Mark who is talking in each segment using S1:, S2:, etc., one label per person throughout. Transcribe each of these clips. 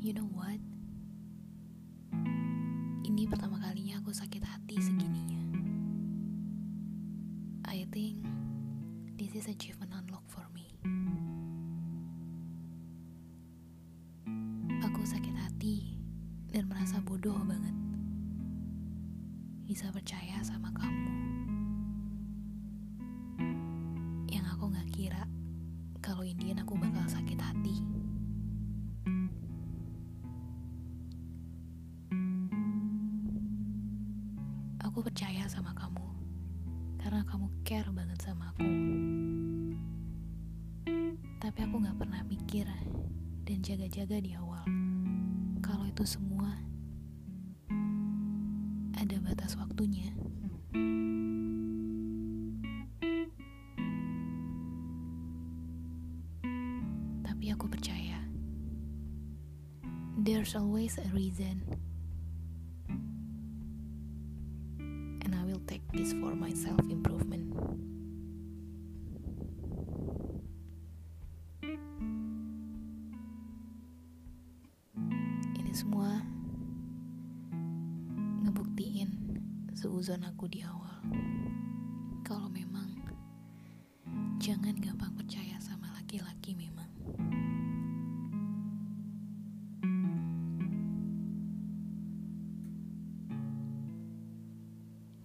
S1: You know what? Ini pertama kalinya aku sakit hati segininya. I think this is achievement unlock for me. Aku sakit hati dan merasa bodoh banget. Bisa percaya sama kamu. Aku percaya sama kamu karena kamu care banget sama aku. Tapi aku gak pernah mikir dan jaga-jaga di awal kalau itu semua ada batas waktunya. Tapi aku percaya there's always a reason. I will take this for my self improvement. Ini semua ngebuktiin seuzon aku di awal. Kalau memang jangan gampang percaya sama laki-laki memang.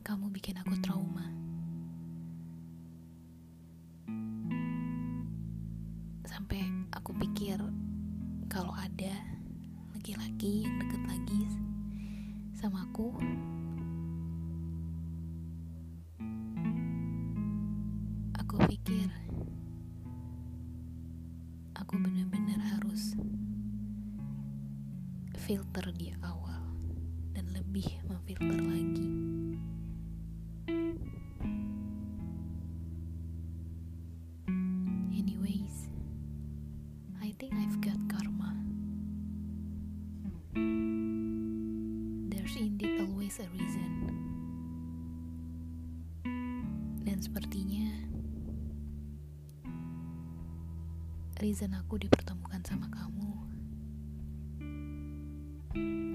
S1: Kamu bikin aku trauma. Sampai aku pikir kalau ada laki-laki yang deket lagi sama aku, aku pikir aku benar-benar harus filter di awal dan lebih memfilter lagi. Always a reason. Dan sepertinya reason aku dipertemukan sama kamu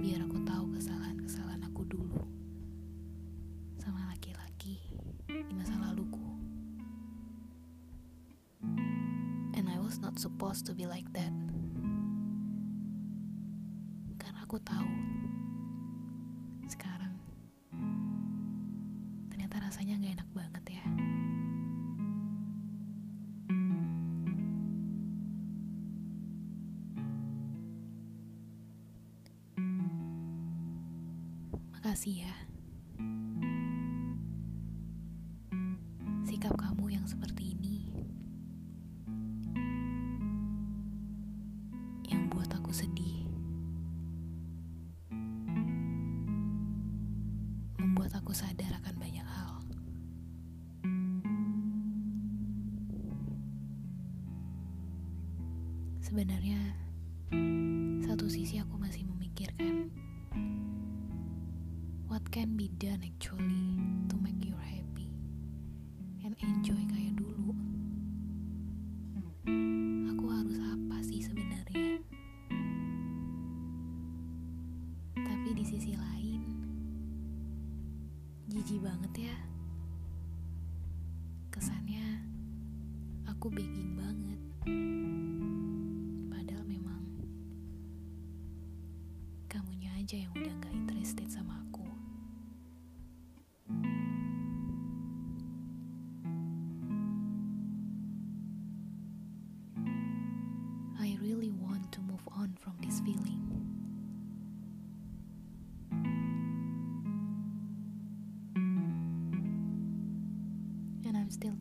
S1: biar aku tahu kesalahan-kesalahan aku dulu sama laki-laki di masa laluku. And I was not supposed to be like that. Karena aku tahu rasanya gak enak banget ya. Makasih ya. Sebenarnya satu sisi aku masih memikirkan what can be done actually to make you happy and enjoy kayak dulu. Aku harus apa sih sebenarnya? Tapi di sisi lain, jijik banget ya. Kesannya aku begging banget. Aja yang udah gak interested sama aku. I really want to move on from this feeling. And I'm still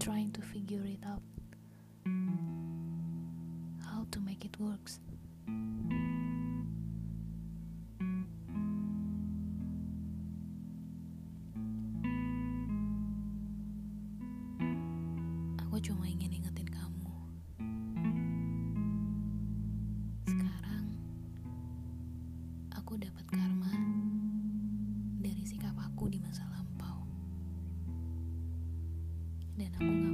S1: trying to figure it out how to make it works. Sekarang aku dapat karma dari sikap aku di masa lampau. Dan aku